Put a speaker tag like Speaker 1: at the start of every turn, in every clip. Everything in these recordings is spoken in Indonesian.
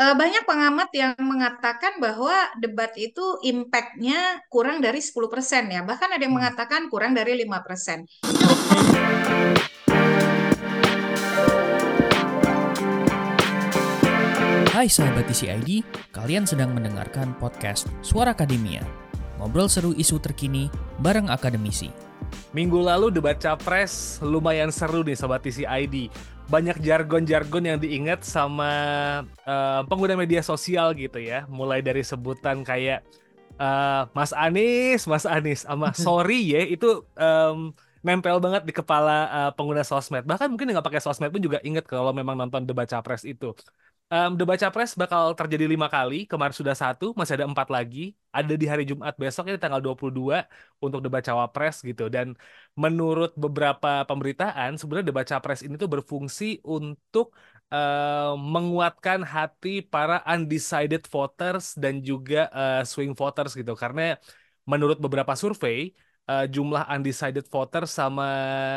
Speaker 1: Uh, banyak pengamat yang mengatakan bahwa debat itu impact-nya kurang dari 10% ya. Bahkan ada yang hmm. mengatakan kurang dari 5%.
Speaker 2: Hai sahabat TCID, kalian sedang mendengarkan podcast Suara Akademia. Ngobrol seru isu terkini bareng akademisi.
Speaker 3: Minggu lalu debat capres lumayan seru nih sobat TCID banyak jargon-jargon yang diingat sama uh, pengguna media sosial gitu ya. Mulai dari sebutan kayak uh, Mas Anis, Mas Anis, sama sorry ya itu um, nempel banget di kepala uh, pengguna sosmed. Bahkan mungkin nggak pakai sosmed pun juga inget kalau memang nonton debat capres itu um, debat capres bakal terjadi lima kali. Kemarin sudah satu, masih ada empat lagi. Ada di hari Jumat besok, ini tanggal 22 untuk debat cawapres gitu. Dan menurut beberapa pemberitaan, sebenarnya debat capres ini tuh berfungsi untuk uh, menguatkan hati para undecided voters dan juga uh, swing voters gitu. Karena menurut beberapa survei, uh, jumlah undecided voters sama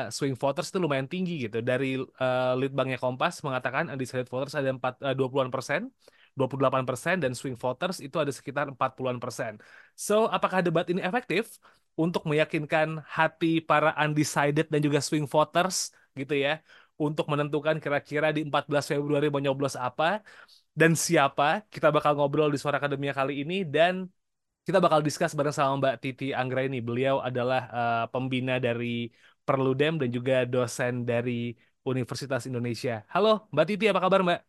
Speaker 3: swing voters itu lumayan tinggi gitu. Dari uh, leadbanknya Kompas mengatakan undecided voters ada 4, uh, 20-an persen, 28 persen, dan swing voters itu ada sekitar 40-an persen. So, apakah debat ini efektif untuk meyakinkan hati para undecided dan juga swing voters gitu ya, untuk menentukan kira-kira di 14 Februari mau nyoblos apa dan siapa? Kita bakal ngobrol di Suara Akademia kali ini dan kita bakal diskus bareng sama Mbak Titi Anggra ini. Beliau adalah uh, pembina dari Perludem dan juga dosen dari Universitas Indonesia. Halo, Mbak Titi, apa kabar Mbak?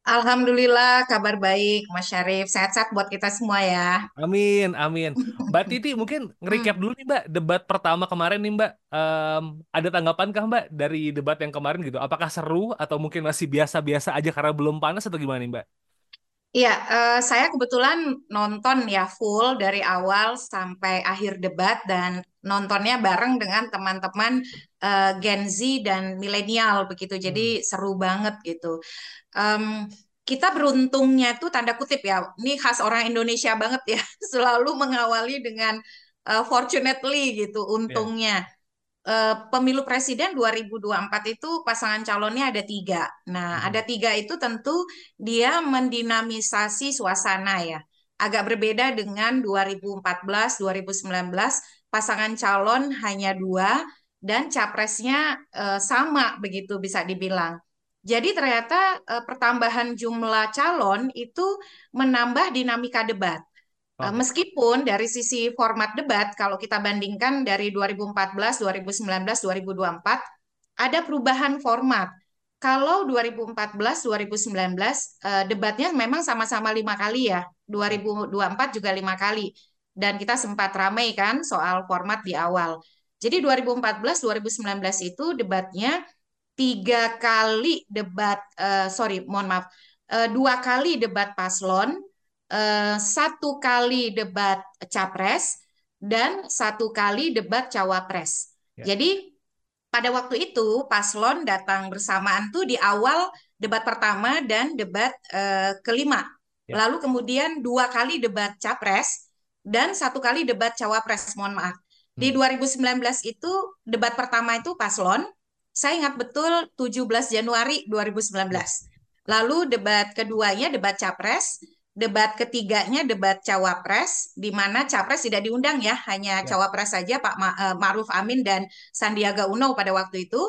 Speaker 1: Alhamdulillah, kabar baik, Mas Syarif. Sehat-sehat buat kita semua ya.
Speaker 3: Amin, amin. Mbak Titi, mungkin nge-recap hmm. dulu nih Mbak, debat pertama kemarin nih Mbak. Um, ada tanggapan kah Mbak dari debat yang kemarin gitu? Apakah seru atau mungkin masih biasa-biasa aja karena belum panas atau gimana nih Mbak?
Speaker 1: Iya, uh, saya kebetulan nonton ya full dari awal sampai akhir debat dan nontonnya bareng dengan teman-teman uh, Gen Z dan milenial begitu. Jadi hmm. seru banget gitu. Um, kita beruntungnya tuh tanda kutip ya, ini khas orang Indonesia banget ya, selalu mengawali dengan uh, fortunately gitu, iya. untungnya. Yeah pemilu presiden 2024 itu pasangan calonnya ada tiga. Nah, hmm. ada tiga itu tentu dia mendinamisasi suasana ya. Agak berbeda dengan 2014, 2019 pasangan calon hanya dua dan capresnya eh, sama begitu bisa dibilang. Jadi ternyata eh, pertambahan jumlah calon itu menambah dinamika debat. Okay. Meskipun dari sisi format debat, kalau kita bandingkan dari 2014, 2019, 2024, ada perubahan format. Kalau 2014, 2019, debatnya memang sama-sama lima kali ya. 2024 juga lima kali. Dan kita sempat ramai kan soal format di awal. Jadi 2014, 2019 itu debatnya tiga kali debat, uh, sorry, mohon maaf, uh, dua kali debat paslon, Eh, satu kali debat capres dan satu kali debat cawapres. Ya. Jadi pada waktu itu paslon datang bersamaan tuh di awal debat pertama dan debat uh, kelima. Ya. Lalu kemudian dua kali debat capres dan satu kali debat cawapres. Mohon maaf. Di 2019 hmm. itu debat pertama itu paslon. Saya ingat betul 17 Januari 2019. Ya. Lalu debat keduanya debat capres debat ketiganya debat cawapres di mana capres tidak diundang ya. Hanya ya. cawapres saja Pak Ma uh, Ma'ruf Amin dan Sandiaga Uno pada waktu itu.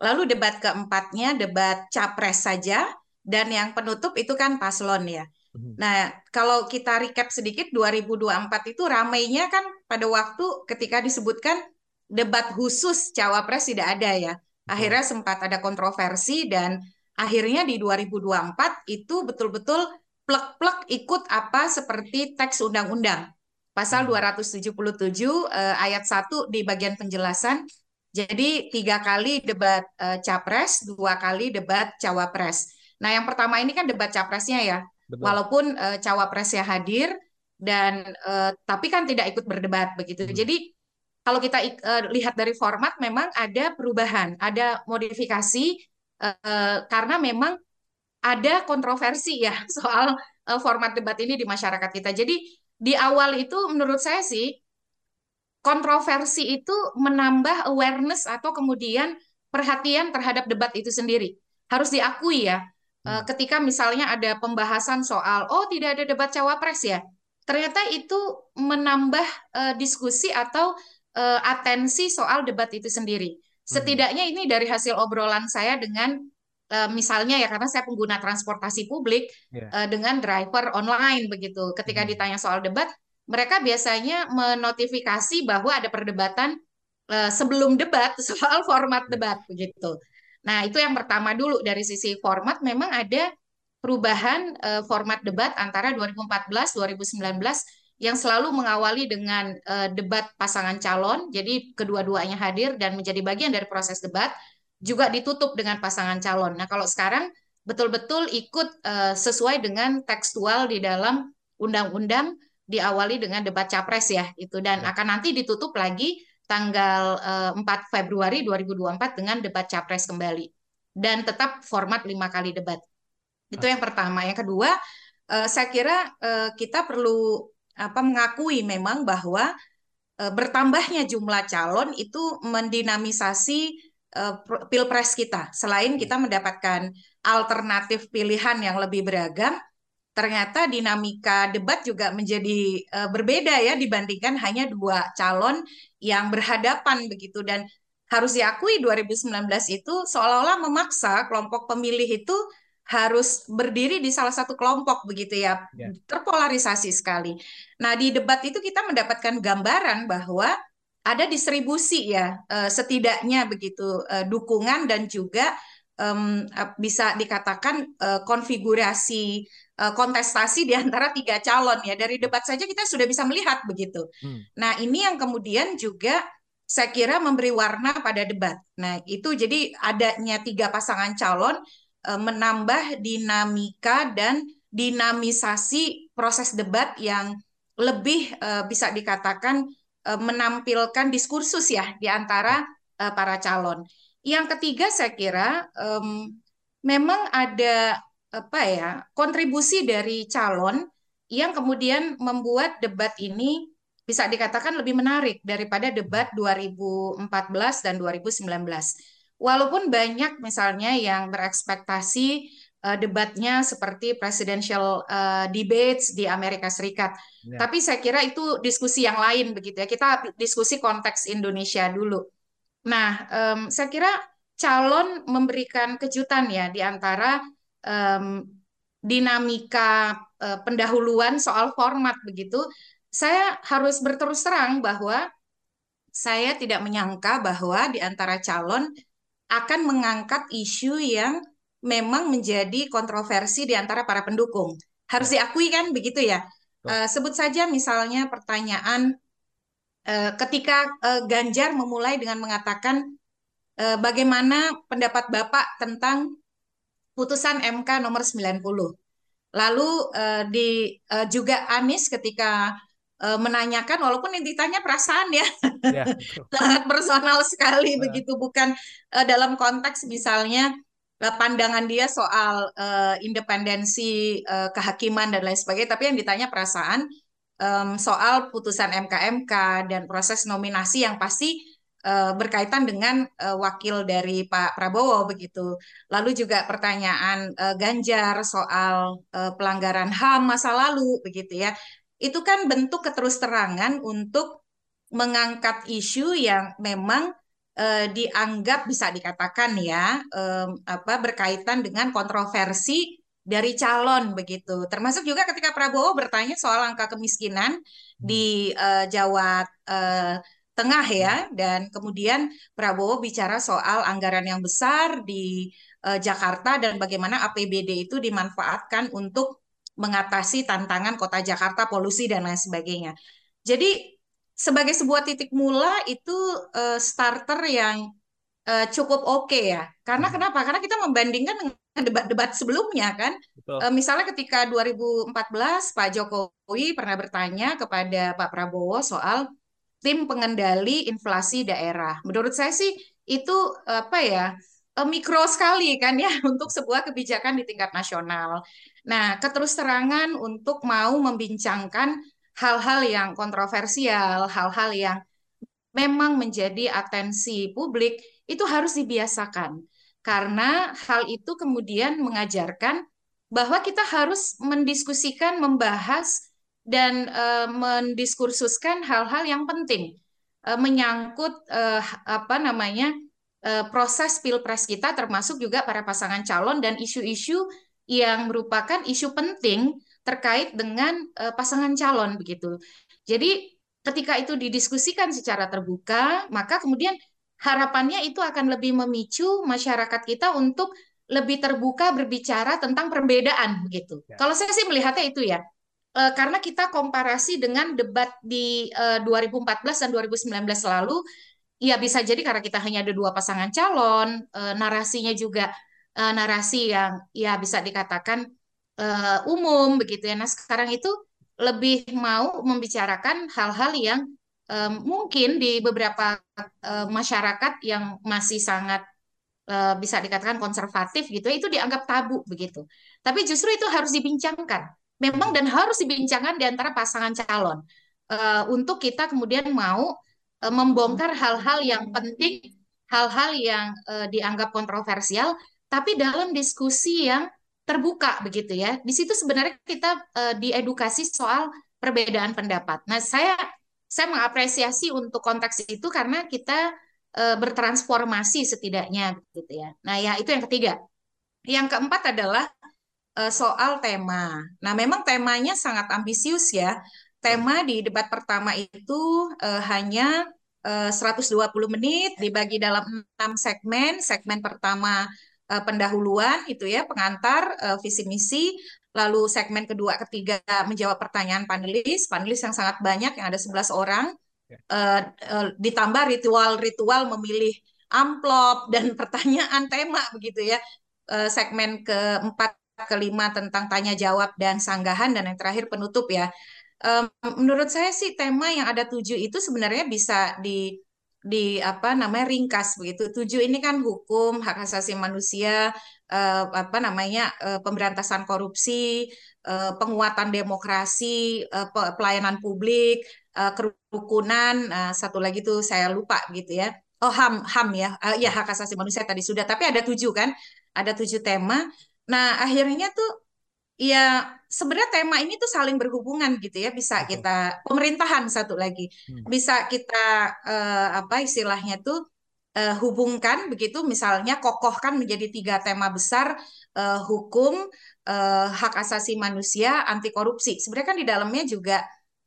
Speaker 1: Lalu debat keempatnya debat capres saja dan yang penutup itu kan paslon ya. Mhm. nah kalau kita recap sedikit 2024 itu ramainya kan pada waktu ketika disebutkan debat khusus cawapres tidak ada ya. Akhirnya sempat ada kontroversi dan akhirnya di 2024 itu betul-betul plek-plek ikut apa seperti teks undang-undang. Pasal 277 hmm. eh, ayat 1 di bagian penjelasan. Jadi tiga kali debat eh, capres, dua kali debat cawapres. Nah yang pertama ini kan debat capresnya ya. Betul. Walaupun eh, cawapresnya hadir dan eh, tapi kan tidak ikut berdebat begitu. Hmm. Jadi kalau kita uh, lihat dari format memang ada perubahan, ada modifikasi uh, karena memang ada kontroversi ya soal uh, format debat ini di masyarakat kita. Jadi di awal itu menurut saya sih kontroversi itu menambah awareness atau kemudian perhatian terhadap debat itu sendiri. Harus diakui ya. hmm. ketika misalnya ada pembahasan soal oh tidak ada debat cawapres ya ternyata itu menambah uh, diskusi atau uh, atensi soal debat itu sendiri hmm. setidaknya ini dari hasil obrolan saya dengan misalnya ya karena saya pengguna transportasi publik yeah. uh, dengan driver online begitu ketika hmm. ditanya soal debat mereka biasanya menotifikasi bahwa ada perdebatan uh, sebelum debat soal format ya. debat begitu. Nah, itu yang pertama dulu dari sisi format memang ada perubahan uh, format debat antara 2014 2019 yang selalu mengawali dengan uh, debat pasangan calon. Jadi kedua-duanya hadir dan menjadi bagian dari proses debat juga ditutup dengan pasangan calon. Nah, kalau sekarang betul-betul ikut uh, sesuai dengan tekstual di dalam undang-undang diawali dengan debat capres ya itu dan ya. akan nanti ditutup lagi tanggal uh, eh, 4 Februari 2024 dengan debat capres kembali dan tetap format lima kali debat itu yang pertama yang kedua uh, saya kira uh, kita perlu apa mengakui memang bahwa uh, bertambahnya jumlah calon itu mendinamisasi uh, pilpres kita selain kita mendapatkan alternatif pilihan yang lebih beragam ternyata dinamika debat juga menjadi uh, berbeda ya dibandingkan hanya dua calon yang berhadapan begitu dan harus diakui 2019 itu seolah-olah memaksa kelompok pemilih itu harus berdiri di salah satu kelompok begitu ya yeah. terpolarisasi sekali. Nah di debat itu kita mendapatkan gambaran bahwa ada distribusi ya uh, setidaknya begitu uh, dukungan dan juga um, bisa dikatakan uh, konfigurasi uh, kontestasi di antara tiga calon ya dari debat saja kita sudah bisa melihat begitu. Hmm. Nah ini yang kemudian juga saya kira memberi warna pada debat. Nah itu jadi adanya tiga pasangan calon uh, menambah dinamika dan dinamisasi proses debat yang lebih uh, bisa dikatakan menampilkan diskursus ya di antara uh, para calon. Yang ketiga saya kira memang ada apa ya kontribusi dari calon yang kemudian membuat debat ini bisa dikatakan lebih menarik daripada debat 2014 dan 2019. Walaupun banyak misalnya yang berekspektasi uh, debatnya seperti presidential uh, debates di Amerika Serikat. Ya. Tapi saya kira itu diskusi yang lain begitu ya. Kita diskusi konteks Indonesia dulu. Nah, um, saya kira calon memberikan kejutan ya di antara um, dinamika uh, pendahuluan soal format begitu. Saya harus berterus terang bahwa saya tidak menyangka bahwa di antara calon akan mengangkat isu yang memang menjadi kontroversi di antara para pendukung. Harus ya. diakui kan begitu ya. Uh, sebut saja misalnya pertanyaan Eh, ketika uh, Ganjar memulai dengan mengatakan uh, bagaimana pendapat Bapak tentang putusan MK nomor 90. Lalu uh, di uh, juga Anies ketika uh, menanyakan walaupun yang ditanya perasaan ya. ya sangat personal sekali uh. begitu bukan uh, dalam konteks misalnya pandangan dia soal uh, independensi uh, kehakiman dan lain sebagainya tapi yang ditanya perasaan um, soal putusan MKMK dan proses nominasi yang pasti uh, berkaitan dengan uh, wakil dari Pak Prabowo begitu. Lalu juga pertanyaan uh, Ganjar soal uh, pelanggaran HAM masa lalu begitu ya. Itu kan bentuk keterusterangan untuk mengangkat isu yang memang uh, dianggap bisa dikatakan ya um, apa berkaitan dengan kontroversi dari calon begitu. Termasuk juga ketika Prabowo bertanya soal angka kemiskinan di uh, Jawa uh, Tengah ya, dan kemudian Prabowo bicara soal anggaran yang besar di uh, Jakarta dan bagaimana APBD itu dimanfaatkan untuk mengatasi tantangan kota Jakarta, polusi dan lain sebagainya. Jadi sebagai sebuah titik mula itu uh, starter yang uh, cukup oke okay ya. Karena hmm. kenapa? Karena kita membandingkan dengan debat-debat sebelumnya kan. Uh, misalnya ketika 2014 Pak Jokowi pernah bertanya kepada Pak Prabowo soal tim pengendali inflasi daerah. Menurut saya sih itu apa ya? Mikro sekali kan ya untuk sebuah kebijakan di tingkat nasional. Nah, keterus terangan untuk mau membincangkan hal-hal yang kontroversial, hal-hal yang memang menjadi atensi publik itu harus dibiasakan. karena hal itu kemudian mengajarkan bahwa kita harus mendiskusikan, membahas dan uh, mendiskursuskan hal-hal yang penting uh, menyangkut uh, apa namanya uh, proses pilpres kita, termasuk juga para pasangan calon dan isu-isu yang merupakan isu penting terkait dengan uh, pasangan calon begitu. Jadi ketika itu didiskusikan secara terbuka, maka kemudian harapannya itu akan lebih memicu masyarakat kita untuk lebih terbuka berbicara tentang perbedaan begitu. Ya. Kalau saya sih melihatnya itu ya. E, karena kita komparasi dengan debat di e, 2014 dan 2019 lalu, ya bisa jadi karena kita hanya ada dua pasangan calon, e, narasinya juga e, narasi yang ya bisa dikatakan e, umum begitu ya. Nah, sekarang itu lebih mau membicarakan hal-hal yang mungkin di beberapa masyarakat yang masih sangat bisa dikatakan konservatif gitu itu dianggap tabu begitu. Tapi justru itu harus dibincangkan. Memang dan harus dibincangkan di antara pasangan calon untuk kita kemudian mau membongkar hal-hal yang penting, hal-hal yang dianggap kontroversial, tapi dalam diskusi yang terbuka begitu ya. Di situ sebenarnya kita diedukasi soal perbedaan pendapat. Nah, saya saya mengapresiasi untuk konteks itu karena kita e, bertransformasi setidaknya gitu ya. Nah, ya itu yang ketiga. Yang keempat adalah e, soal tema. Nah, memang temanya sangat ambisius ya. Tema di debat pertama itu e, hanya e, 120 menit dibagi dalam enam segmen. Segmen pertama e, pendahuluan itu ya, pengantar e, visi misi, Lalu segmen kedua, ketiga menjawab pertanyaan panelis, panelis yang sangat banyak, yang ada 11 orang. Uh, uh, ditambah ritual-ritual memilih amplop dan pertanyaan tema begitu ya. Uh, segmen keempat, kelima tentang tanya jawab dan sanggahan dan yang terakhir penutup ya. Um, menurut saya sih tema yang ada tujuh itu sebenarnya bisa di di apa namanya ringkas begitu. Tujuh ini kan hukum, hak asasi manusia, eh, apa namanya eh, pemberantasan korupsi, eh, penguatan demokrasi, eh, pelayanan publik, eh, kerukunan, eh, satu lagi tuh saya lupa gitu ya. Oh ham ham ya, uh, ya hak asasi manusia tadi sudah. Tapi ada tujuh kan, ada tujuh tema. Nah akhirnya tuh ya sebenarnya tema ini tuh saling berhubungan gitu ya bisa kita pemerintahan satu lagi. Hmm. bisa kita uh, apa istilahnya tuh uh, hubungkan begitu misalnya kokohkan menjadi tiga tema besar uh, hukum uh, hak asasi manusia anti korupsi. Sebenarnya kan di dalamnya juga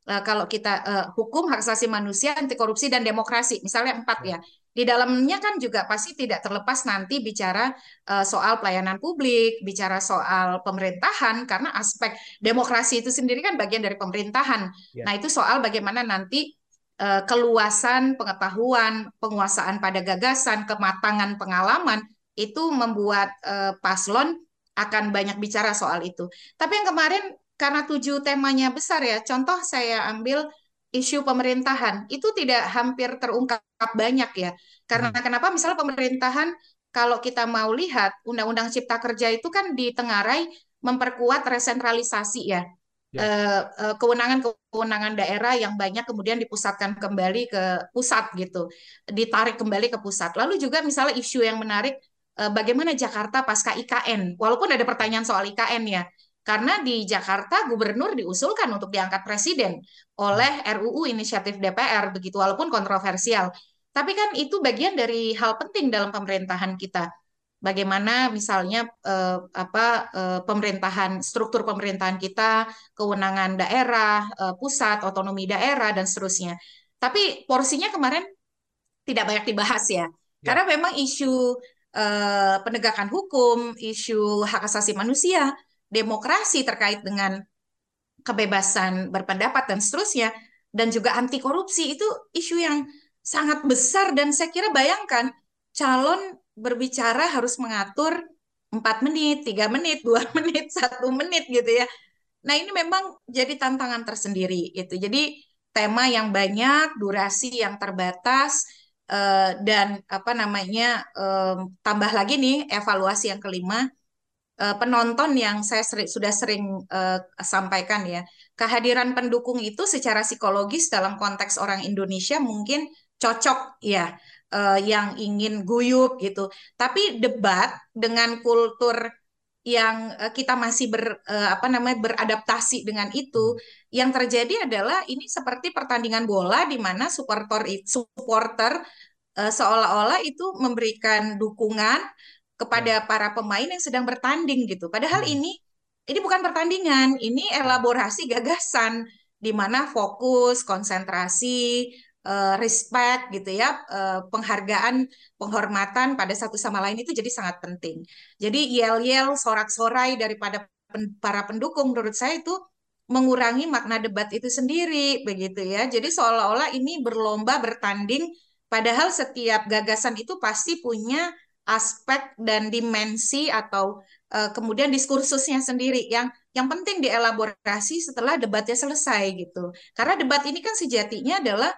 Speaker 1: uh, kalau kita uh, hukum hak asasi manusia anti korupsi dan demokrasi. Misalnya empat ya di dalamnya kan juga pasti tidak terlepas nanti bicara uh, soal pelayanan publik, bicara soal pemerintahan karena aspek demokrasi itu sendiri kan bagian dari pemerintahan. Ya. Nah, itu soal bagaimana nanti uh, keluasan pengetahuan, penguasaan pada gagasan, kematangan pengalaman itu membuat uh, paslon akan banyak bicara soal itu. Tapi yang kemarin karena tujuh temanya besar ya, contoh saya ambil isu pemerintahan itu tidak hampir terungkap banyak ya. Karena hmm. kenapa misalnya pemerintahan kalau kita mau lihat Undang-Undang Cipta Kerja itu kan ditengarai memperkuat resentralisasi ya. ya. Eh, eh, kewenangan-kewenangan daerah yang banyak kemudian dipusatkan kembali ke pusat gitu, ditarik kembali ke pusat. Lalu juga misalnya isu yang menarik eh, bagaimana Jakarta pasca IKN, walaupun ada pertanyaan soal IKN ya, karena di Jakarta gubernur diusulkan untuk diangkat presiden oleh RUU inisiatif DPR begitu walaupun kontroversial. Tapi kan itu bagian dari hal penting dalam pemerintahan kita. Bagaimana misalnya eh, apa eh, pemerintahan struktur pemerintahan kita, kewenangan daerah, eh, pusat, otonomi daerah dan seterusnya. Tapi porsinya kemarin tidak banyak dibahas ya. ya. Karena memang isu eh, penegakan hukum, isu hak asasi manusia demokrasi terkait dengan kebebasan berpendapat dan seterusnya dan juga anti korupsi itu isu yang sangat besar dan saya kira bayangkan calon berbicara harus mengatur empat menit, tiga menit, dua menit, satu menit gitu ya. Nah ini memang jadi tantangan tersendiri itu. Jadi tema yang banyak, durasi yang terbatas, eh, dan apa namanya eh, tambah lagi nih evaluasi yang kelima uh, penonton yang saya seri, sudah sering uh, sampaikan ya, kehadiran pendukung itu secara psikologis dalam konteks orang Indonesia mungkin cocok ya. uh, yang ingin guyup gitu. Tapi debat dengan kultur yang uh, kita masih ber uh, apa namanya beradaptasi dengan itu, yang terjadi adalah ini seperti pertandingan bola di mana supporter supporter uh, seolah-olah itu memberikan dukungan kepada para pemain yang sedang bertanding gitu. Padahal hmm. ini ini bukan pertandingan, ini elaborasi gagasan di mana fokus, konsentrasi, uh, respect gitu ya, uh, penghargaan, penghormatan pada satu sama lain itu jadi sangat penting. Jadi yel-yel, sorak-sorai daripada pen, para pendukung menurut saya itu mengurangi makna debat itu sendiri begitu ya. Jadi seolah-olah ini berlomba bertanding padahal setiap gagasan itu pasti punya aspek dan dimensi atau uh, kemudian diskursusnya sendiri yang yang penting dielaborasi setelah debatnya selesai gitu. Karena debat ini kan sejatinya adalah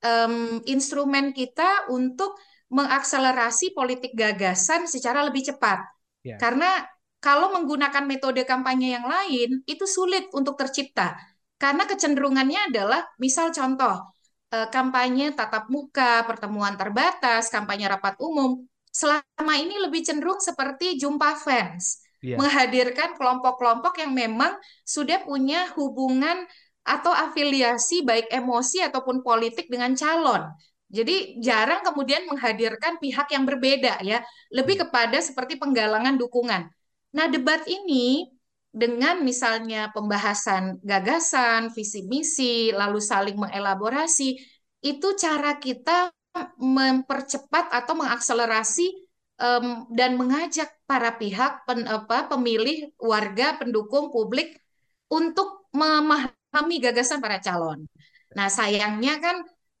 Speaker 1: um, instrumen kita untuk mengakselerasi politik gagasan secara lebih cepat. Yeah. Karena kalau menggunakan metode kampanye yang lain itu sulit untuk tercipta. Karena kecenderungannya adalah misal contoh eh, kampanye tatap muka, pertemuan terbatas, kampanye rapat umum selama ini lebih cenderung seperti jumpa fans. Yeah. Menghadirkan kelompok-kelompok yang memang sudah punya hubungan atau afiliasi baik emosi ataupun politik dengan calon. Jadi jarang kemudian menghadirkan pihak yang berbeda ya, lebih hmm. kepada seperti penggalangan dukungan. Nah, debat ini dengan misalnya pembahasan gagasan, visi misi, lalu saling mengelaborasi, itu cara kita mempercepat atau mengakselerasi um, dan mengajak para pihak pen, apa, pemilih, warga, pendukung, publik untuk memahami gagasan para calon. Nah, sayangnya kan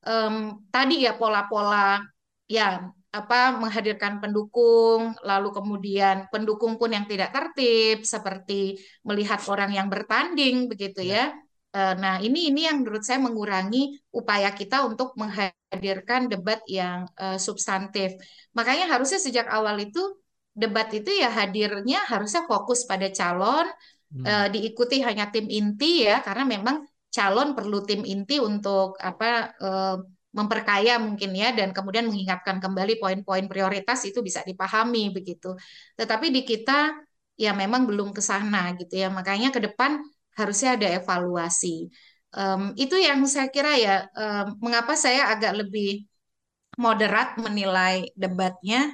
Speaker 1: um, tadi ya pola-pola ya apa menghadirkan pendukung, lalu kemudian pendukung pun yang tidak tertib seperti melihat orang yang bertanding begitu ya. ya. Nah, ini ini yang menurut saya mengurangi upaya kita untuk menghadirkan debat yang uh, substantif. Makanya harusnya sejak awal itu debat itu ya hadirnya harusnya fokus pada calon, hmm. uh, diikuti hanya tim inti ya karena memang calon perlu tim inti untuk apa uh, memperkaya mungkin ya dan kemudian mengingatkan kembali poin-poin prioritas itu bisa dipahami begitu. Tetapi di kita ya memang belum ke sana gitu ya. Makanya ke depan harusnya ada evaluasi. Um, itu yang saya kira ya um, mengapa saya agak lebih moderat menilai debatnya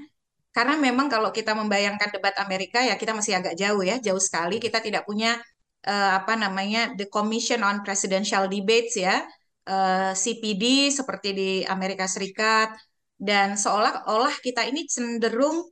Speaker 1: karena memang kalau kita membayangkan debat Amerika ya kita masih agak jauh ya, jauh sekali. Kita tidak punya uh, apa namanya the Commission on Presidential Debates ya, uh, eh, CPD seperti di Amerika Serikat dan seolah-olah kita ini cenderung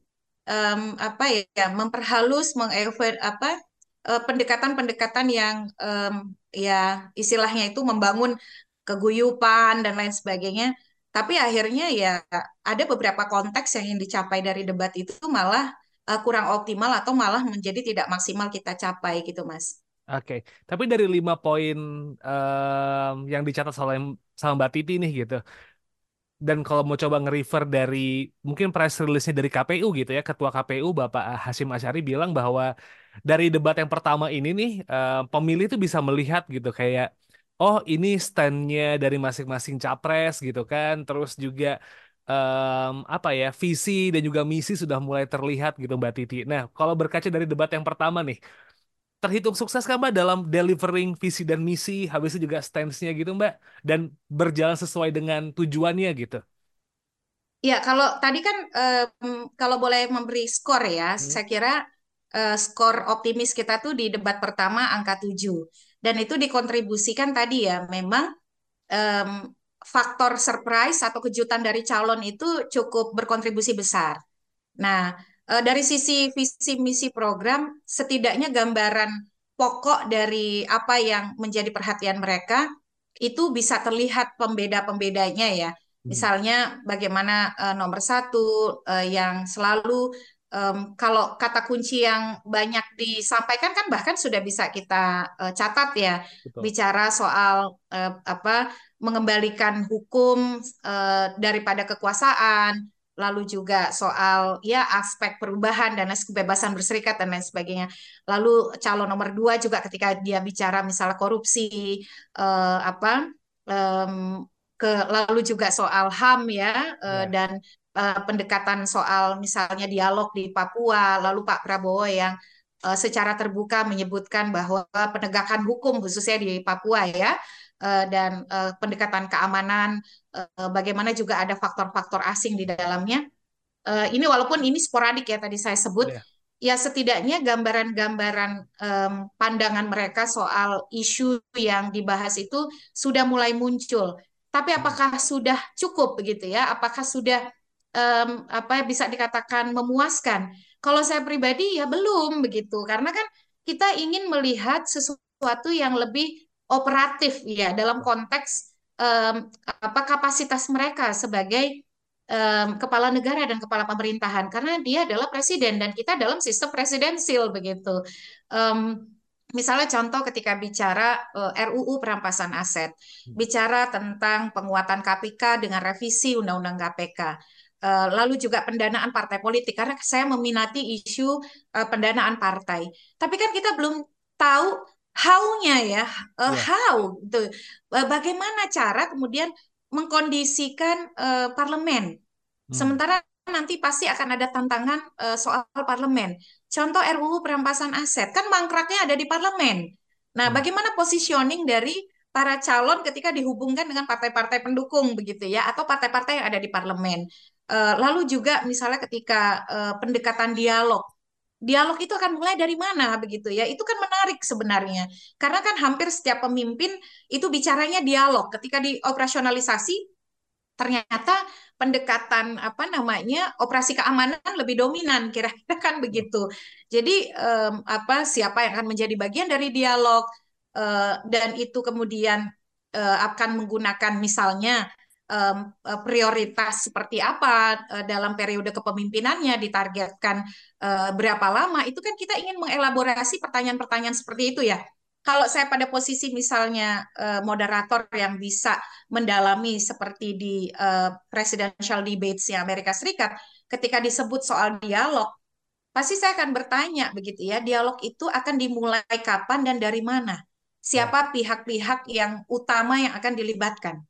Speaker 1: um, apa ya memperhalus mengevaluasi apa pendekatan-pendekatan yang um, ya istilahnya itu membangun keguyupan dan lain sebagainya tapi akhirnya ya ada beberapa konteks yang, yang dicapai dari debat itu malah uh, kurang optimal atau malah menjadi tidak maksimal kita capai gitu, Mas.
Speaker 3: Oke, okay. tapi dari lima poin um, yang dicatat sama, sama Mbak Titi nih gitu, dan kalau mau coba nge-refer dari mungkin press release-nya dari KPU gitu ya, Ketua KPU Bapak Hasim Asyari bilang bahwa dari debat yang pertama ini nih, uh, pemilih itu bisa melihat gitu kayak oh ini standnya dari masing-masing capres gitu kan terus juga um, apa ya visi dan juga misi sudah mulai terlihat gitu Mbak Titi. Nah kalau berkaca dari debat yang pertama nih terhitung sukses kan Mbak dalam delivering visi dan misi habis itu juga stance-nya gitu Mbak dan berjalan sesuai dengan tujuannya gitu.
Speaker 1: Ya kalau tadi kan um, kalau boleh memberi skor ya, hmm. saya kira uh, skor optimis kita tuh di debat pertama angka 7 dan itu dikontribusikan tadi ya memang um, faktor surprise atau kejutan dari calon itu cukup berkontribusi besar. Nah, e, dari sisi visi misi program setidaknya gambaran pokok dari apa yang menjadi perhatian mereka itu bisa terlihat pembeda-pembedanya ya. Hmm. Misalnya bagaimana uh, nomor satu uh, yang selalu um, kalau kata kunci yang banyak disampaikan kan bahkan sudah bisa kita uh, catat ya Betul. bicara soal uh, apa mengembalikan hukum uh, daripada kekuasaan lalu juga soal ya aspek perubahan dan kebebasan berserikat dan lain sebagainya lalu calon nomor dua juga ketika dia bicara misalnya korupsi uh, apa um, ke lalu juga soal HAM ya yeah. dan uh, pendekatan soal misalnya dialog di Papua, lalu Pak Prabowo yang uh, secara terbuka menyebutkan bahwa penegakan hukum khususnya di Papua ya uh, dan uh, pendekatan keamanan, uh, bagaimana juga ada faktor-faktor asing di dalamnya. Uh, ini walaupun ini sporadik ya tadi saya sebut, yeah. ya setidaknya gambaran-gambaran um, pandangan mereka soal isu yang dibahas itu sudah mulai muncul. Tapi hmm. apakah sudah cukup begitu ya? Apakah sudah um, apa bisa dikatakan memuaskan. Kalau saya pribadi ya belum begitu karena kan kita ingin melihat sesuatu yang lebih operatif ya dalam konteks um, apa kapasitas mereka sebagai um, kepala negara dan kepala pemerintahan karena dia adalah presiden dan kita dalam sistem presidensil begitu. Um, Misalnya contoh ketika bicara uh, eh, RUU perampasan aset, bicara tentang penguatan KPK dengan revisi Undang-Undang KPK. Eh, lalu juga pendanaan partai politik karena saya meminati isu uh, pendanaan partai. Tapi kan kita belum tahu how-nya ya, uh, yeah. how gitu. Uh, bagaimana cara kemudian mengkondisikan uh, parlemen. Hmm. Sementara nanti pasti akan ada tantangan uh, soal parlemen. Contoh RUU perampasan aset kan mangkraknya ada di parlemen. Nah, hmm. bagaimana positioning dari para calon ketika dihubungkan dengan partai-partai pendukung begitu ya atau partai-partai yang ada di parlemen. Eh, lalu juga misalnya ketika uh, pendekatan dialog, dialog itu akan mulai dari mana begitu ya? Itu kan menarik sebenarnya. Karena kan hampir setiap pemimpin itu bicaranya dialog. Ketika dioperasionalisasi ternyata pendekatan apa namanya operasi keamanan lebih dominan kira-kira kan begitu. Jadi apa siapa yang akan menjadi bagian dari dialog uh, dan itu kemudian akan menggunakan misalnya um, prioritas seperti apa uh, dalam periode kepemimpinannya ditargetkan uh, berapa lama itu kan kita ingin mengelaborasi pertanyaan-pertanyaan seperti itu ya. Kalau saya pada posisi misalnya uh, moderator yang bisa mendalami seperti di uh, presidential debates yang Amerika Serikat ketika disebut soal dialog pasti saya akan bertanya begitu ya dialog itu akan dimulai kapan dan dari mana? Siapa ya. pihak-pihak yang utama yang akan dilibatkan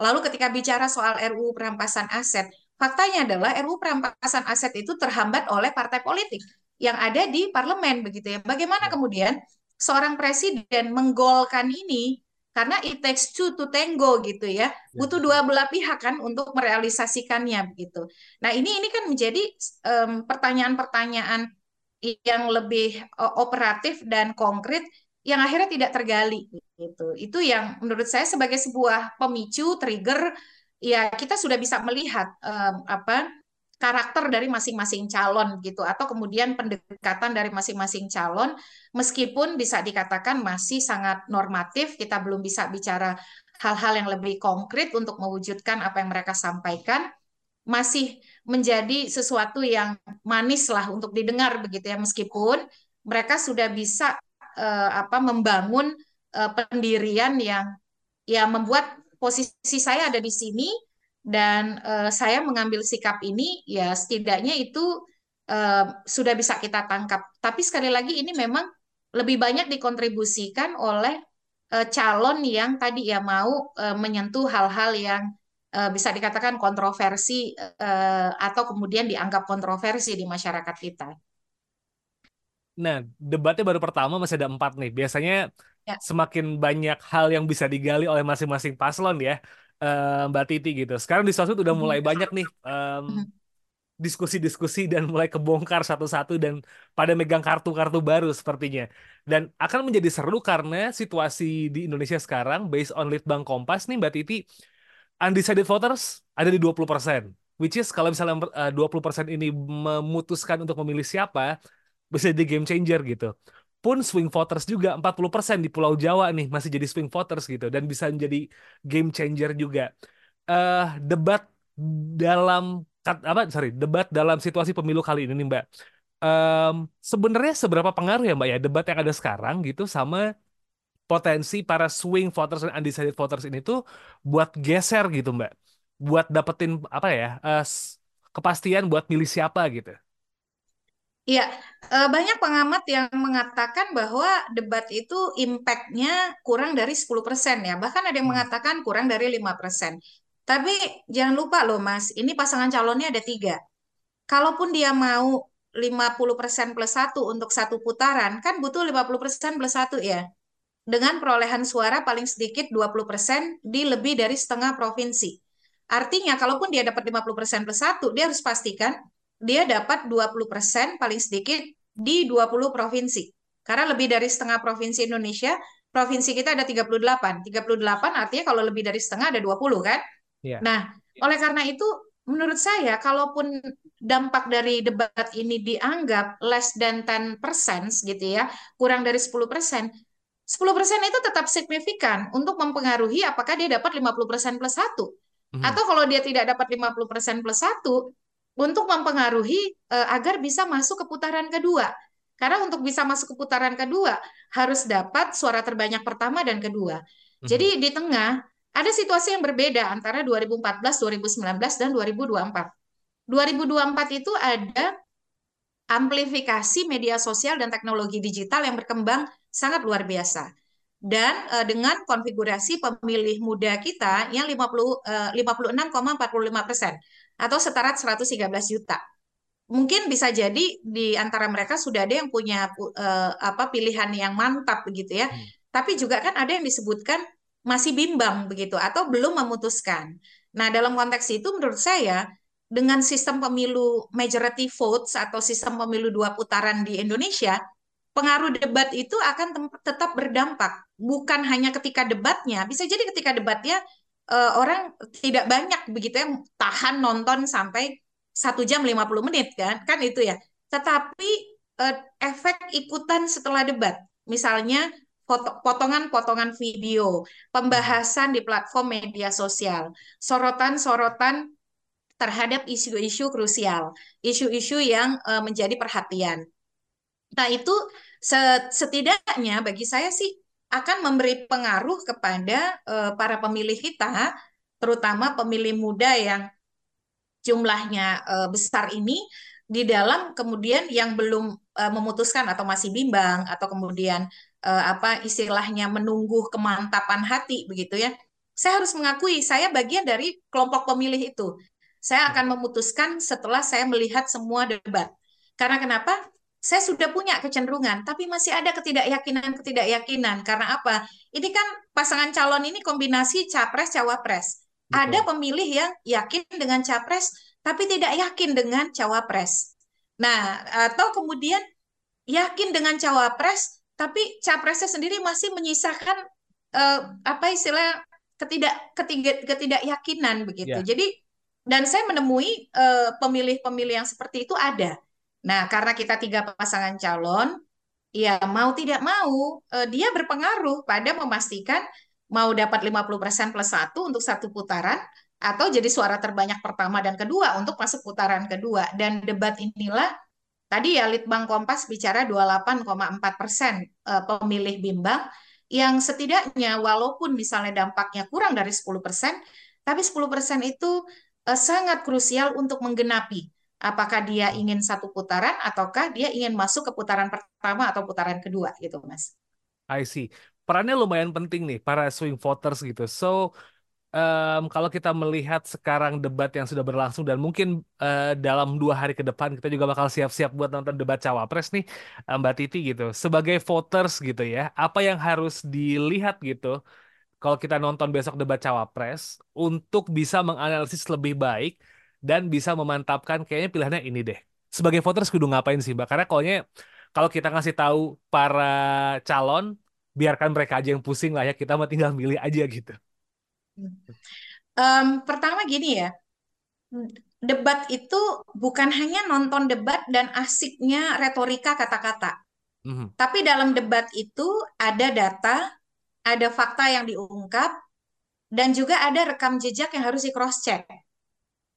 Speaker 1: Lalu ketika bicara soal RUU perampasan aset, faktanya adalah RUU perampasan aset itu terhambat oleh partai politik yang ada di parlemen begitu ya. Bagaimana ya. kemudian seorang presiden menggolkan ini karena it takes two to tango gitu ya. ya Butuh dua belah pihak kan untuk merealisasikannya begitu. Nah, ini ini kan menjadi pertanyaan-pertanyaan um, yang lebih operatif dan konkret yang akhirnya tidak tergali gitu. Itu yang menurut saya sebagai sebuah pemicu trigger ya kita sudah bisa melihat um, apa karakter dari masing-masing calon gitu atau kemudian pendekatan dari masing-masing calon meskipun bisa dikatakan masih sangat normatif kita belum bisa bicara hal-hal yang lebih konkret untuk mewujudkan apa yang mereka sampaikan masih menjadi sesuatu yang manis lah untuk didengar begitu ya meskipun mereka sudah bisa uh, apa membangun uh, pendirian yang ya membuat posisi saya ada di sini dan uh, saya mengambil sikap ini ya setidaknya itu uh, sudah bisa kita tangkap. Tapi sekali lagi ini memang lebih banyak dikontribusikan oleh uh, calon yang tadi ya mau uh, menyentuh hal-hal yang bisa dikatakan kontroversi atau kemudian dianggap kontroversi di masyarakat kita.
Speaker 3: Nah, debatnya baru pertama masih ada empat nih. Biasanya ya. semakin banyak hal yang bisa digali oleh masing-masing paslon ya, uh, Mbak Titi gitu. Sekarang di sosmed udah mulai banyak nih um, diskusi-diskusi dan mulai kebongkar satu-satu dan pada megang kartu-kartu baru sepertinya. Dan akan menjadi seru karena situasi di Indonesia sekarang, based on Litbang Kompas nih Mbak Titi, undecided voters ada di 20%. Which is kalau misalnya uh, 20% ini memutuskan untuk memilih siapa, bisa jadi game changer gitu. Pun swing voters juga 40% di Pulau Jawa nih masih jadi swing voters gitu dan bisa menjadi game changer juga. Uh, debat dalam apa sorry debat dalam situasi pemilu kali ini nih Mbak. Um, sebenarnya seberapa pengaruh ya Mbak ya debat yang ada sekarang gitu sama potensi para swing voters dan undecided voters ini tuh buat geser gitu Mbak. Buat dapetin apa ya uh, kepastian buat milih siapa gitu.
Speaker 1: Iya, eh, banyak pengamat yang mengatakan bahwa debat itu impact-nya kurang dari 10% ya. Bahkan ada yang hmm. mengatakan kurang dari 5%. Tapi jangan lupa loh Mas, ini pasangan calonnya ada tiga. Kalaupun dia mau 50% plus satu untuk satu putaran, kan butuh 50% plus satu ya. Dengan perolehan suara paling sedikit 20% di lebih dari setengah provinsi. Artinya, kalaupun dia dapat 50% plus satu, dia harus pastikan dia dapat 20% paling sedikit di 20 provinsi. Karena lebih dari setengah provinsi Indonesia, provinsi kita ada 38. 38 artinya kalau lebih dari setengah ada 20 kan? Yeah. Nah, oleh karena itu menurut saya kalaupun dampak dari debat ini dianggap less than 10% gitu ya, kurang dari 10%, 10% itu tetap signifikan untuk mempengaruhi apakah dia dapat 50% plus 1. Hmm. Atau kalau dia tidak dapat 50% plus 1, untuk mempengaruhi uh, agar bisa masuk ke putaran kedua. Karena untuk bisa masuk ke putaran kedua harus dapat suara terbanyak pertama dan kedua. Hmm. Jadi di tengah ada situasi yang berbeda antara 2014, 2019, dan 2024. 2024 itu ada amplifikasi media sosial dan teknologi digital yang berkembang sangat luar biasa. Dan uh, dengan konfigurasi pemilih muda kita yang 50, uh, 56,45 persen atau setara 113 juta. Mungkin bisa jadi di antara mereka sudah ada yang punya uh, apa pilihan yang mantap begitu ya. Hmm. Tapi juga kan ada yang disebutkan masih bimbang begitu atau belum memutuskan. Nah, dalam konteks itu menurut saya dengan sistem pemilu majority votes atau sistem pemilu dua putaran di Indonesia, pengaruh debat itu akan tetap berdampak. Bukan hanya ketika debatnya, bisa jadi ketika debatnya uh, orang tidak banyak begitu yang tahan nonton sampai satu jam 50 menit kan, kan itu ya. Tetapi uh, efek ikutan setelah debat, misalnya potongan-potongan video, pembahasan di platform media sosial, sorotan-sorotan terhadap isu-isu krusial, isu-isu yang uh, menjadi perhatian. Nah, itu setidaknya bagi saya sih akan memberi pengaruh kepada uh, para pemilih kita, terutama pemilih muda yang jumlahnya uh, besar ini di dalam kemudian yang belum uh, memutuskan atau masih bimbang atau kemudian uh, apa istilahnya menunggu kemantapan hati begitu ya. Saya harus mengakui saya bagian dari kelompok pemilih itu. Saya akan memutuskan setelah saya melihat semua debat. Karena kenapa? Saya sudah punya kecenderungan, tapi masih ada ketidakyakinan-ketidakyakinan. Karena apa? Ini kan pasangan calon ini kombinasi capres-cawapres. Ada pemilih yang yakin dengan capres, tapi tidak yakin dengan cawapres. Nah, atau kemudian yakin dengan cawapres, tapi capresnya sendiri masih menyisakan uh, apa istilah ketidak ketiga ketidakyakinan begitu. Yeah. Jadi dan saya menemui pemilih pemilih-pemilih yang seperti itu ada. Nah, karena kita tiga pasangan calon, ya mau tidak mau uh, dia berpengaruh pada memastikan mau dapat 50% plus satu untuk satu putaran atau jadi suara terbanyak pertama dan kedua untuk masuk putaran kedua. Dan debat inilah Tadi ya Litbang Kompas bicara 28,4 persen eh, pemilih bimbang yang setidaknya walaupun misalnya dampaknya kurang dari 10 persen, tapi 10 persen itu eh, sangat krusial untuk menggenapi apakah dia ingin satu putaran ataukah dia ingin masuk ke putaran pertama atau putaran kedua gitu Mas.
Speaker 3: I see. Perannya lumayan penting nih para swing voters gitu. So um, kalau kita melihat sekarang debat yang sudah berlangsung dan mungkin uh, dalam dua hari ke depan kita juga bakal siap-siap buat nonton debat cawapres nih uh, Mbak Titi gitu. Sebagai voters gitu ya, apa yang harus dilihat gitu kalau kita nonton besok debat cawapres untuk bisa menganalisis lebih baik dan bisa memantapkan kayaknya pilihannya ini deh. Sebagai voters kudu ngapain sih Mbak? Karena kalau kalau kita ngasih tahu para calon, biarkan mereka aja yang pusing lah ya, kita mah tinggal milih aja gitu.
Speaker 1: Um, pertama gini ya, debat itu bukan hanya nonton debat dan asiknya retorika kata-kata. Mm-hmm. Tapi dalam debat itu ada data, ada fakta yang diungkap, dan juga ada rekam jejak yang harus di cross check.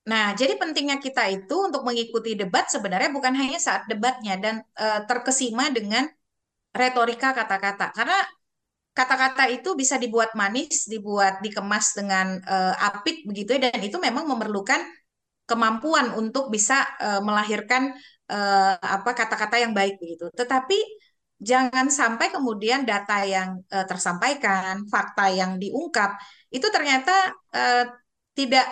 Speaker 1: Nah, jadi pentingnya kita itu untuk mengikuti debat sebenarnya bukan hanya saat debatnya dan e, terkesima dengan retorika kata-kata. Karena kata-kata itu bisa dibuat manis, dibuat dikemas dengan uh, apik begitu ya dan itu memang memerlukan kemampuan untuk bisa uh, melahirkan uh, apa kata-kata yang baik begitu. Tetapi jangan sampai kemudian data yang uh, tersampaikan, fakta yang diungkap itu ternyata uh, tidak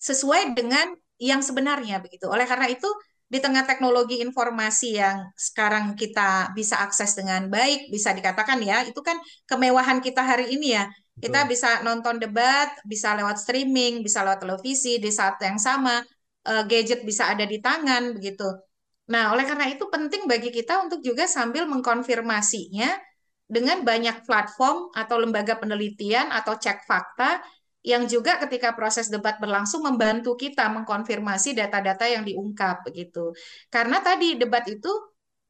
Speaker 1: sesuai dengan yang sebenarnya begitu. Oleh karena itu di tengah teknologi informasi yang sekarang kita bisa akses dengan baik, bisa dikatakan ya, itu kan kemewahan kita hari ini ya. Kita bisa nonton debat, bisa lewat streaming, bisa lewat televisi di saat yang sama, uh, gadget bisa ada di tangan begitu. Nah, oleh karena itu penting bagi kita untuk juga sambil mengkonfirmasinya dengan banyak platform atau lembaga penelitian atau cek fakta yang juga ketika proses debat berlangsung membantu kita mengkonfirmasi data-data yang diungkap begitu. Karena tadi debat itu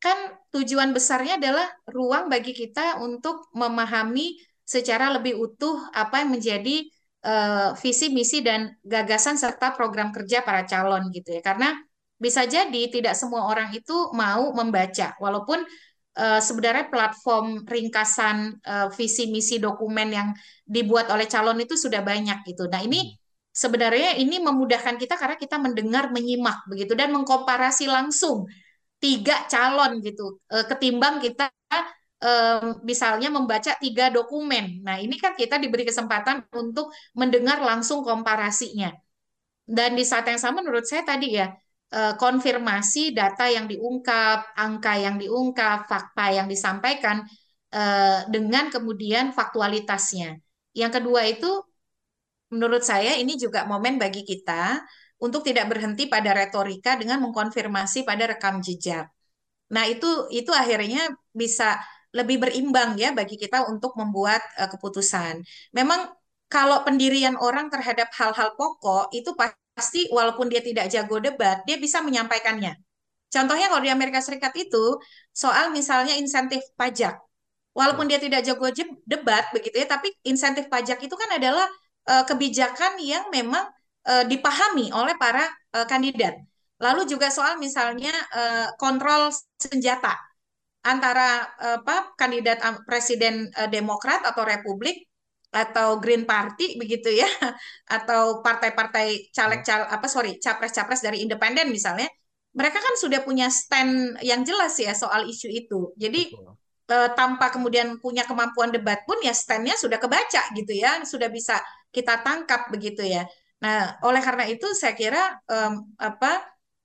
Speaker 1: kan tujuan besarnya adalah ruang bagi kita untuk memahami secara lebih utuh apa yang menjadi uh, visi misi dan gagasan serta program kerja para calon gitu ya. Karena bisa jadi tidak semua orang itu mau membaca walaupun uh, sebenarnya platform ringkasan uh, visi misi dokumen yang dibuat oleh calon itu sudah banyak gitu. Nah ini hmm. sebenarnya ini memudahkan kita karena kita mendengar, menyimak begitu dan mengkomparasi langsung tiga calon gitu uh, ketimbang kita uh, misalnya membaca tiga dokumen. Nah ini kan kita diberi kesempatan untuk mendengar langsung komparasinya. Dan di saat yang sama menurut saya tadi ya Eh, konfirmasi data yang diungkap, angka yang diungkap, fakta yang disampaikan eh, dengan kemudian faktualitasnya. Yang kedua itu menurut saya ini juga momen bagi kita untuk tidak berhenti pada retorika dengan mengkonfirmasi pada rekam jejak. Nah, itu itu akhirnya bisa lebih berimbang ya bagi kita untuk membuat uh, keputusan. Memang kalau pendirian orang terhadap hal-hal pokok itu pasti walaupun dia tidak jago debat, dia bisa menyampaikannya. Contohnya kalau di Amerika Serikat itu soal misalnya insentif pajak. Walaupun dia tidak jago debat begitu ya, tapi insentif pajak itu kan adalah uh, kebijakan yang memang uh, dipahami oleh para uh, kandidat. Lalu juga soal misalnya uh, kontrol senjata antara apa kandidat presiden uh, Demokrat atau Republik atau Green Party begitu ya. Atau partai-partai caleg cal apa sorry capres-capres dari independen misalnya. Mereka kan sudah punya stand yang jelas ya soal isu itu. Jadi eh, tanpa kemudian punya kemampuan debat pun ya standnya sudah kebaca gitu ya. Sudah bisa kita tangkap begitu ya. Nah oleh karena itu saya kira um, apa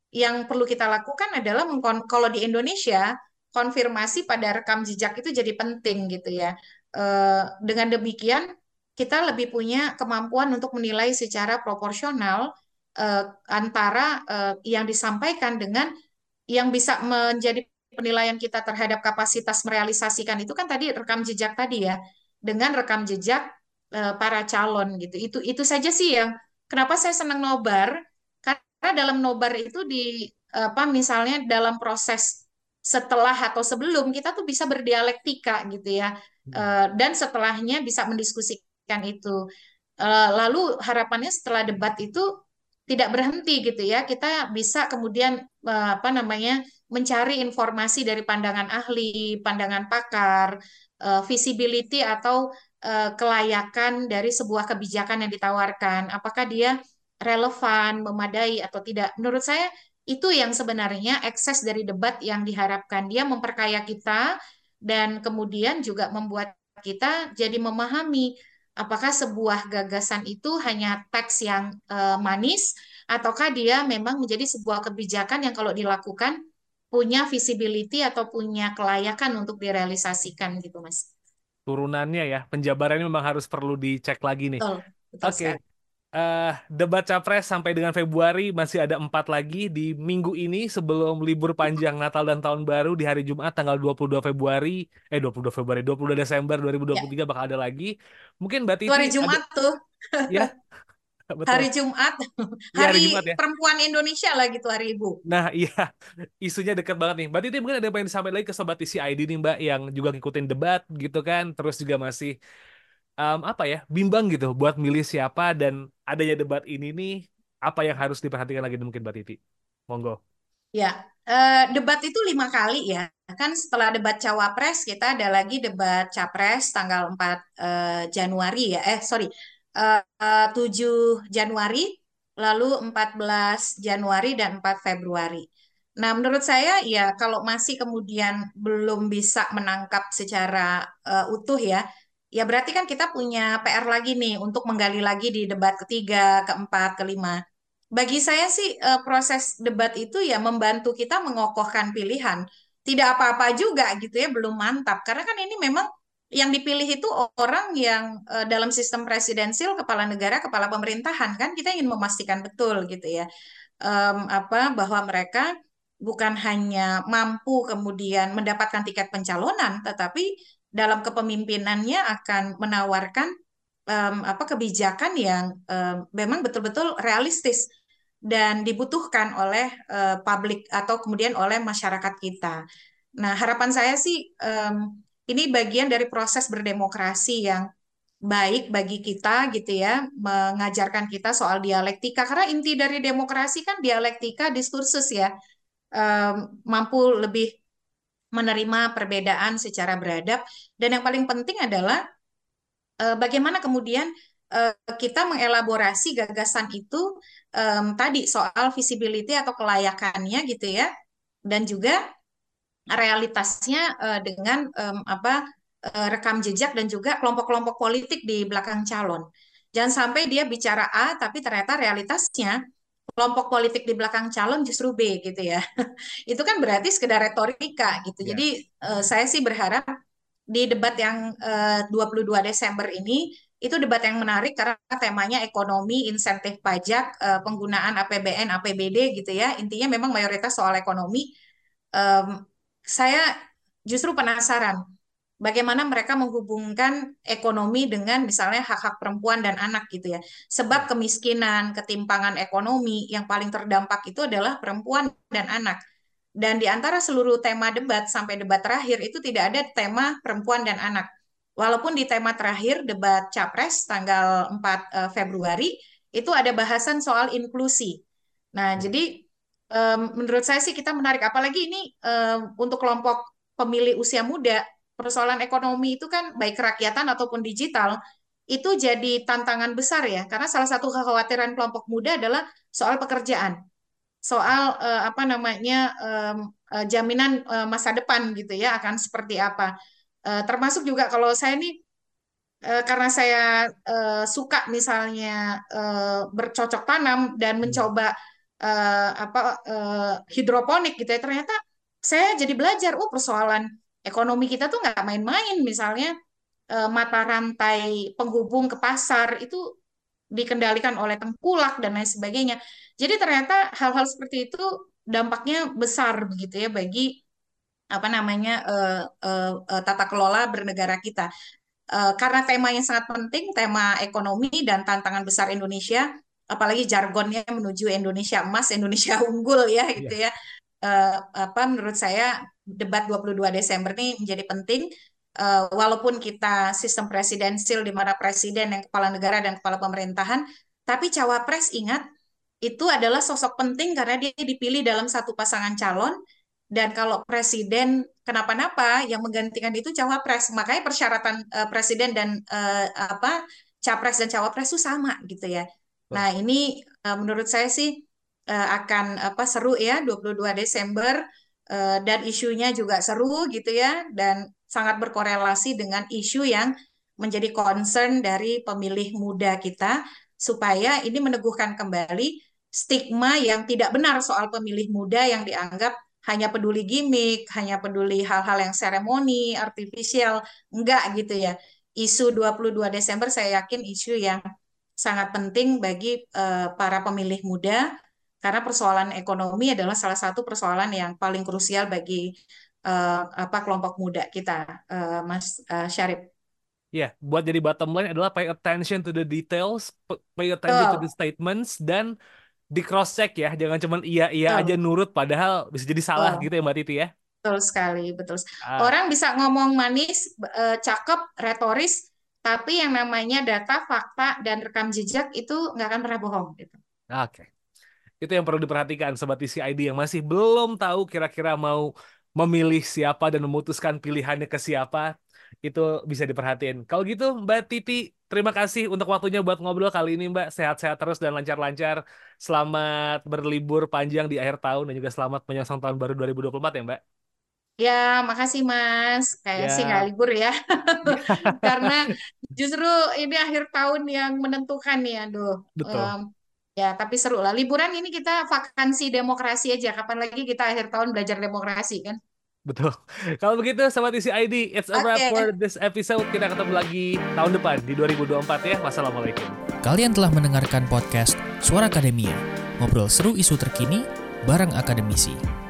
Speaker 1: yang perlu kita lakukan adalah kalau di Indonesia konfirmasi pada rekam jejak itu jadi penting gitu ya. Eh, dengan demikian kita lebih punya kemampuan untuk menilai secara proporsional uh, antara uh, yang disampaikan dengan yang bisa menjadi penilaian kita terhadap kapasitas merealisasikan. Itu kan tadi rekam jejak tadi ya dengan rekam jejak para calon gitu. Itu itu saja sih yang kenapa saya senang nobar? Karena dalam nobar itu di apa misalnya dalam proses setelah atau sebelum kita tuh bisa berdialektika gitu ya uh, dan setelahnya bisa mendiskusikan itu. Uh, lalu harapannya setelah debat itu tidak berhenti gitu ya, kita bisa kemudian uh, apa namanya mencari informasi dari pandangan ahli, pandangan pakar, uh, visibility atau kelayakan dari sebuah kebijakan yang ditawarkan. Apakah dia relevan, memadai atau tidak? Menurut saya itu yang sebenarnya ekses dari debat yang diharapkan. Dia memperkaya kita dan kemudian juga membuat kita jadi memahami apakah sebuah gagasan itu hanya teks yang uh, manis ataukah dia memang menjadi sebuah kebijakan yang kalau dilakukan punya visibility atau punya kelayakan untuk direalisasikan gitu mas.
Speaker 3: Turunannya ya penjabarannya memang harus perlu dicek lagi nih. Oke. okay uh, debat capres sampai dengan Februari masih ada empat lagi di minggu ini sebelum libur panjang Natal dan Tahun Baru di hari Jumat tanggal 22 Februari eh 22 Februari 22 Desember 2023 ya. bakal ada lagi. Mungkin Mbak Titi
Speaker 1: hari Jumat ada... tuh.
Speaker 3: Ya.
Speaker 1: Betul. Hari Jumat, hari, ya, hari Jumat ya. perempuan Indonesia lah gitu hari Ibu.
Speaker 3: Nah iya, isunya dekat banget nih. Mbak Titi mungkin ada yang pengen disampaikan lagi ke Sobat TC ID nih Mbak yang juga ngikutin debat gitu kan, terus juga masih um, apa ya bimbang gitu buat milih siapa dan adanya debat ini nih apa yang harus diperhatikan lagi mungkin Mbak Titi? Monggo.
Speaker 1: Ya uh, debat itu lima kali ya. Kan setelah debat cawapres kita ada lagi debat capres tanggal 4 uh, eh, Januari ya. Eh sorry uh, uh, 7 Januari lalu 14 Januari dan 4 Februari. Nah, menurut saya ya kalau masih kemudian belum bisa menangkap secara uh, utuh ya, ya berarti kan kita punya PR lagi nih untuk menggali lagi di debat ketiga, keempat, kelima. Bagi saya sih uh, proses debat itu ya membantu kita mengokohkan pilihan. Tidak apa-apa juga gitu ya, belum mantap. Karena kan ini memang yang dipilih itu orang yang uh, dalam sistem presidensil kepala negara, kepala pemerintahan kan kita ingin memastikan betul gitu ya. Um, apa bahwa mereka bukan hanya mampu kemudian mendapatkan tiket pencalonan, tetapi dalam kepemimpinannya akan menawarkan um, apa kebijakan yang um, memang betul-betul realistis dan dibutuhkan oleh uh, publik atau kemudian oleh masyarakat kita. Nah, harapan saya sih um, ini bagian dari proses berdemokrasi yang baik bagi kita gitu ya, mengajarkan kita soal dialektika karena inti dari demokrasi kan dialektika diskursus ya um, mampu lebih menerima perbedaan secara beradab dan yang paling penting adalah uh, bagaimana kemudian uh, kita mengelaborasi gagasan itu um, tadi soal visibility atau kelayakannya gitu ya dan juga realitasnya uh, dengan um, apa uh, rekam jejak dan juga kelompok-kelompok politik di belakang calon. Jangan sampai dia bicara A tapi ternyata realitasnya kelompok politik di belakang calon justru B gitu ya. itu kan berarti sekedar retorika gitu. Yeah. Jadi uh, saya sih berharap di debat yang eh, uh, 22 Desember ini itu debat yang menarik karena temanya ekonomi, insentif pajak, uh, penggunaan APBN, APBD gitu ya. Intinya memang mayoritas soal ekonomi. Um, saya justru penasaran bagaimana mereka menghubungkan ekonomi dengan misalnya hak-hak perempuan dan anak gitu ya. Sebab kemiskinan, ketimpangan ekonomi yang paling terdampak itu adalah perempuan dan anak. Dan di antara seluruh tema debat sampai debat terakhir itu tidak ada tema perempuan dan anak. Walaupun di tema terakhir debat Capres tanggal 4 eh, Februari itu ada bahasan soal inklusi. Nah, jadi menurut saya sih kita menarik apalagi ini untuk kelompok pemilih usia muda persoalan ekonomi itu kan baik kerakyatan ataupun digital itu jadi tantangan besar ya. Karena salah satu kekhawatiran kelompok muda adalah soal pekerjaan. Soal uh, apa namanya uh, jaminan uh, masa depan gitu ya akan seperti apa. Uh, termasuk juga kalau saya ini uh, karena saya uh, suka misalnya uh, bercocok tanam dan hmm. mencoba uh, apa uh, hidroponik gitu ya ternyata saya jadi belajar oh persoalan ekonomi kita tuh nggak main-main misalnya eh, mata rantai penghubung ke pasar itu dikendalikan oleh tengkulak dan lain sebagainya. Jadi ternyata hal-hal seperti itu dampaknya besar begitu ya bagi apa namanya uh, uh, uh, tata kelola bernegara kita. Uh, karena tema yang sangat penting, tema ekonomi dan tantangan besar Indonesia, apalagi jargonnya menuju Indonesia emas, Indonesia unggul ya gitu yeah. ya. Uh, apa menurut saya debat 22 Desember ini menjadi penting uh, walaupun kita sistem presidensil di mana presiden yang kepala negara dan kepala pemerintahan tapi cawapres ingat itu adalah sosok penting karena dia dipilih dalam satu pasangan calon dan kalau presiden kenapa-napa yang menggantikan itu cawapres. Makanya persyaratan uh, presiden dan uh, apa capres dan cawapres itu sama gitu ya. Nah ini uh, menurut saya sih uh, akan apa seru ya 22 Desember. Eh, dan isunya juga seru gitu ya dan sangat berkorelasi dengan isu yang menjadi concern dari pemilih muda kita supaya ini meneguhkan kembali stigma yang tidak benar soal pemilih muda yang dianggap hanya peduli gimmick, hanya peduli hal-hal yang seremoni, artifisial, enggak gitu ya. Isu 22 Desember saya yakin isu yang sangat penting bagi uh, para pemilih muda karena persoalan ekonomi adalah salah satu persoalan yang paling krusial bagi uh, apa kelompok muda kita, uh, Mas uh, Syarif.
Speaker 3: Ya, yeah, buat jadi bottom line adalah pay attention to the details, pay attention oh. to the statements, dan di cross check ya, jangan cuma iya iya oh. aja nurut, padahal bisa jadi salah oh. gitu ya Mbak Titi ya.
Speaker 1: Betul sekali, betul. Ah. Orang bisa ngomong manis, cakep, retoris, tapi yang namanya data, fakta, dan rekam jejak itu nggak akan pernah bohong. Gitu.
Speaker 3: Oke. Okay. Itu yang perlu diperhatikan sobat ID yang masih belum tahu kira-kira mau memilih siapa dan memutuskan pilihannya ke siapa. Itu bisa diperhatiin. Kalau gitu Mbak Titi, terima kasih untuk waktunya buat ngobrol kali ini Mbak. Sehat-sehat terus dan lancar-lancar. Selamat berlibur panjang di akhir tahun dan juga selamat menyongsong tahun baru 2024 ya Mbak.
Speaker 1: Ya, makasih Mas. Kayak sih nggak
Speaker 3: Ya,
Speaker 1: libur ya. Karena justru ini akhir tahun yang menentukan nih, aduh.
Speaker 3: betul.
Speaker 1: Em, ya, tapi seru lah. Liburan ini kita vakansi demokrasi aja. Kapan lagi kita akhir tahun belajar demokrasi kan?
Speaker 3: Betul. Kalau begitu, Sobat Isi ID, it's a wrap
Speaker 1: Oke.
Speaker 3: for this episode. Kita ketemu lagi tahun depan di 2024 ya. Wassalamualaikum.
Speaker 2: Kalian telah mendengarkan podcast Suara Akademia, ngobrol seru isu terkini bareng akademisi.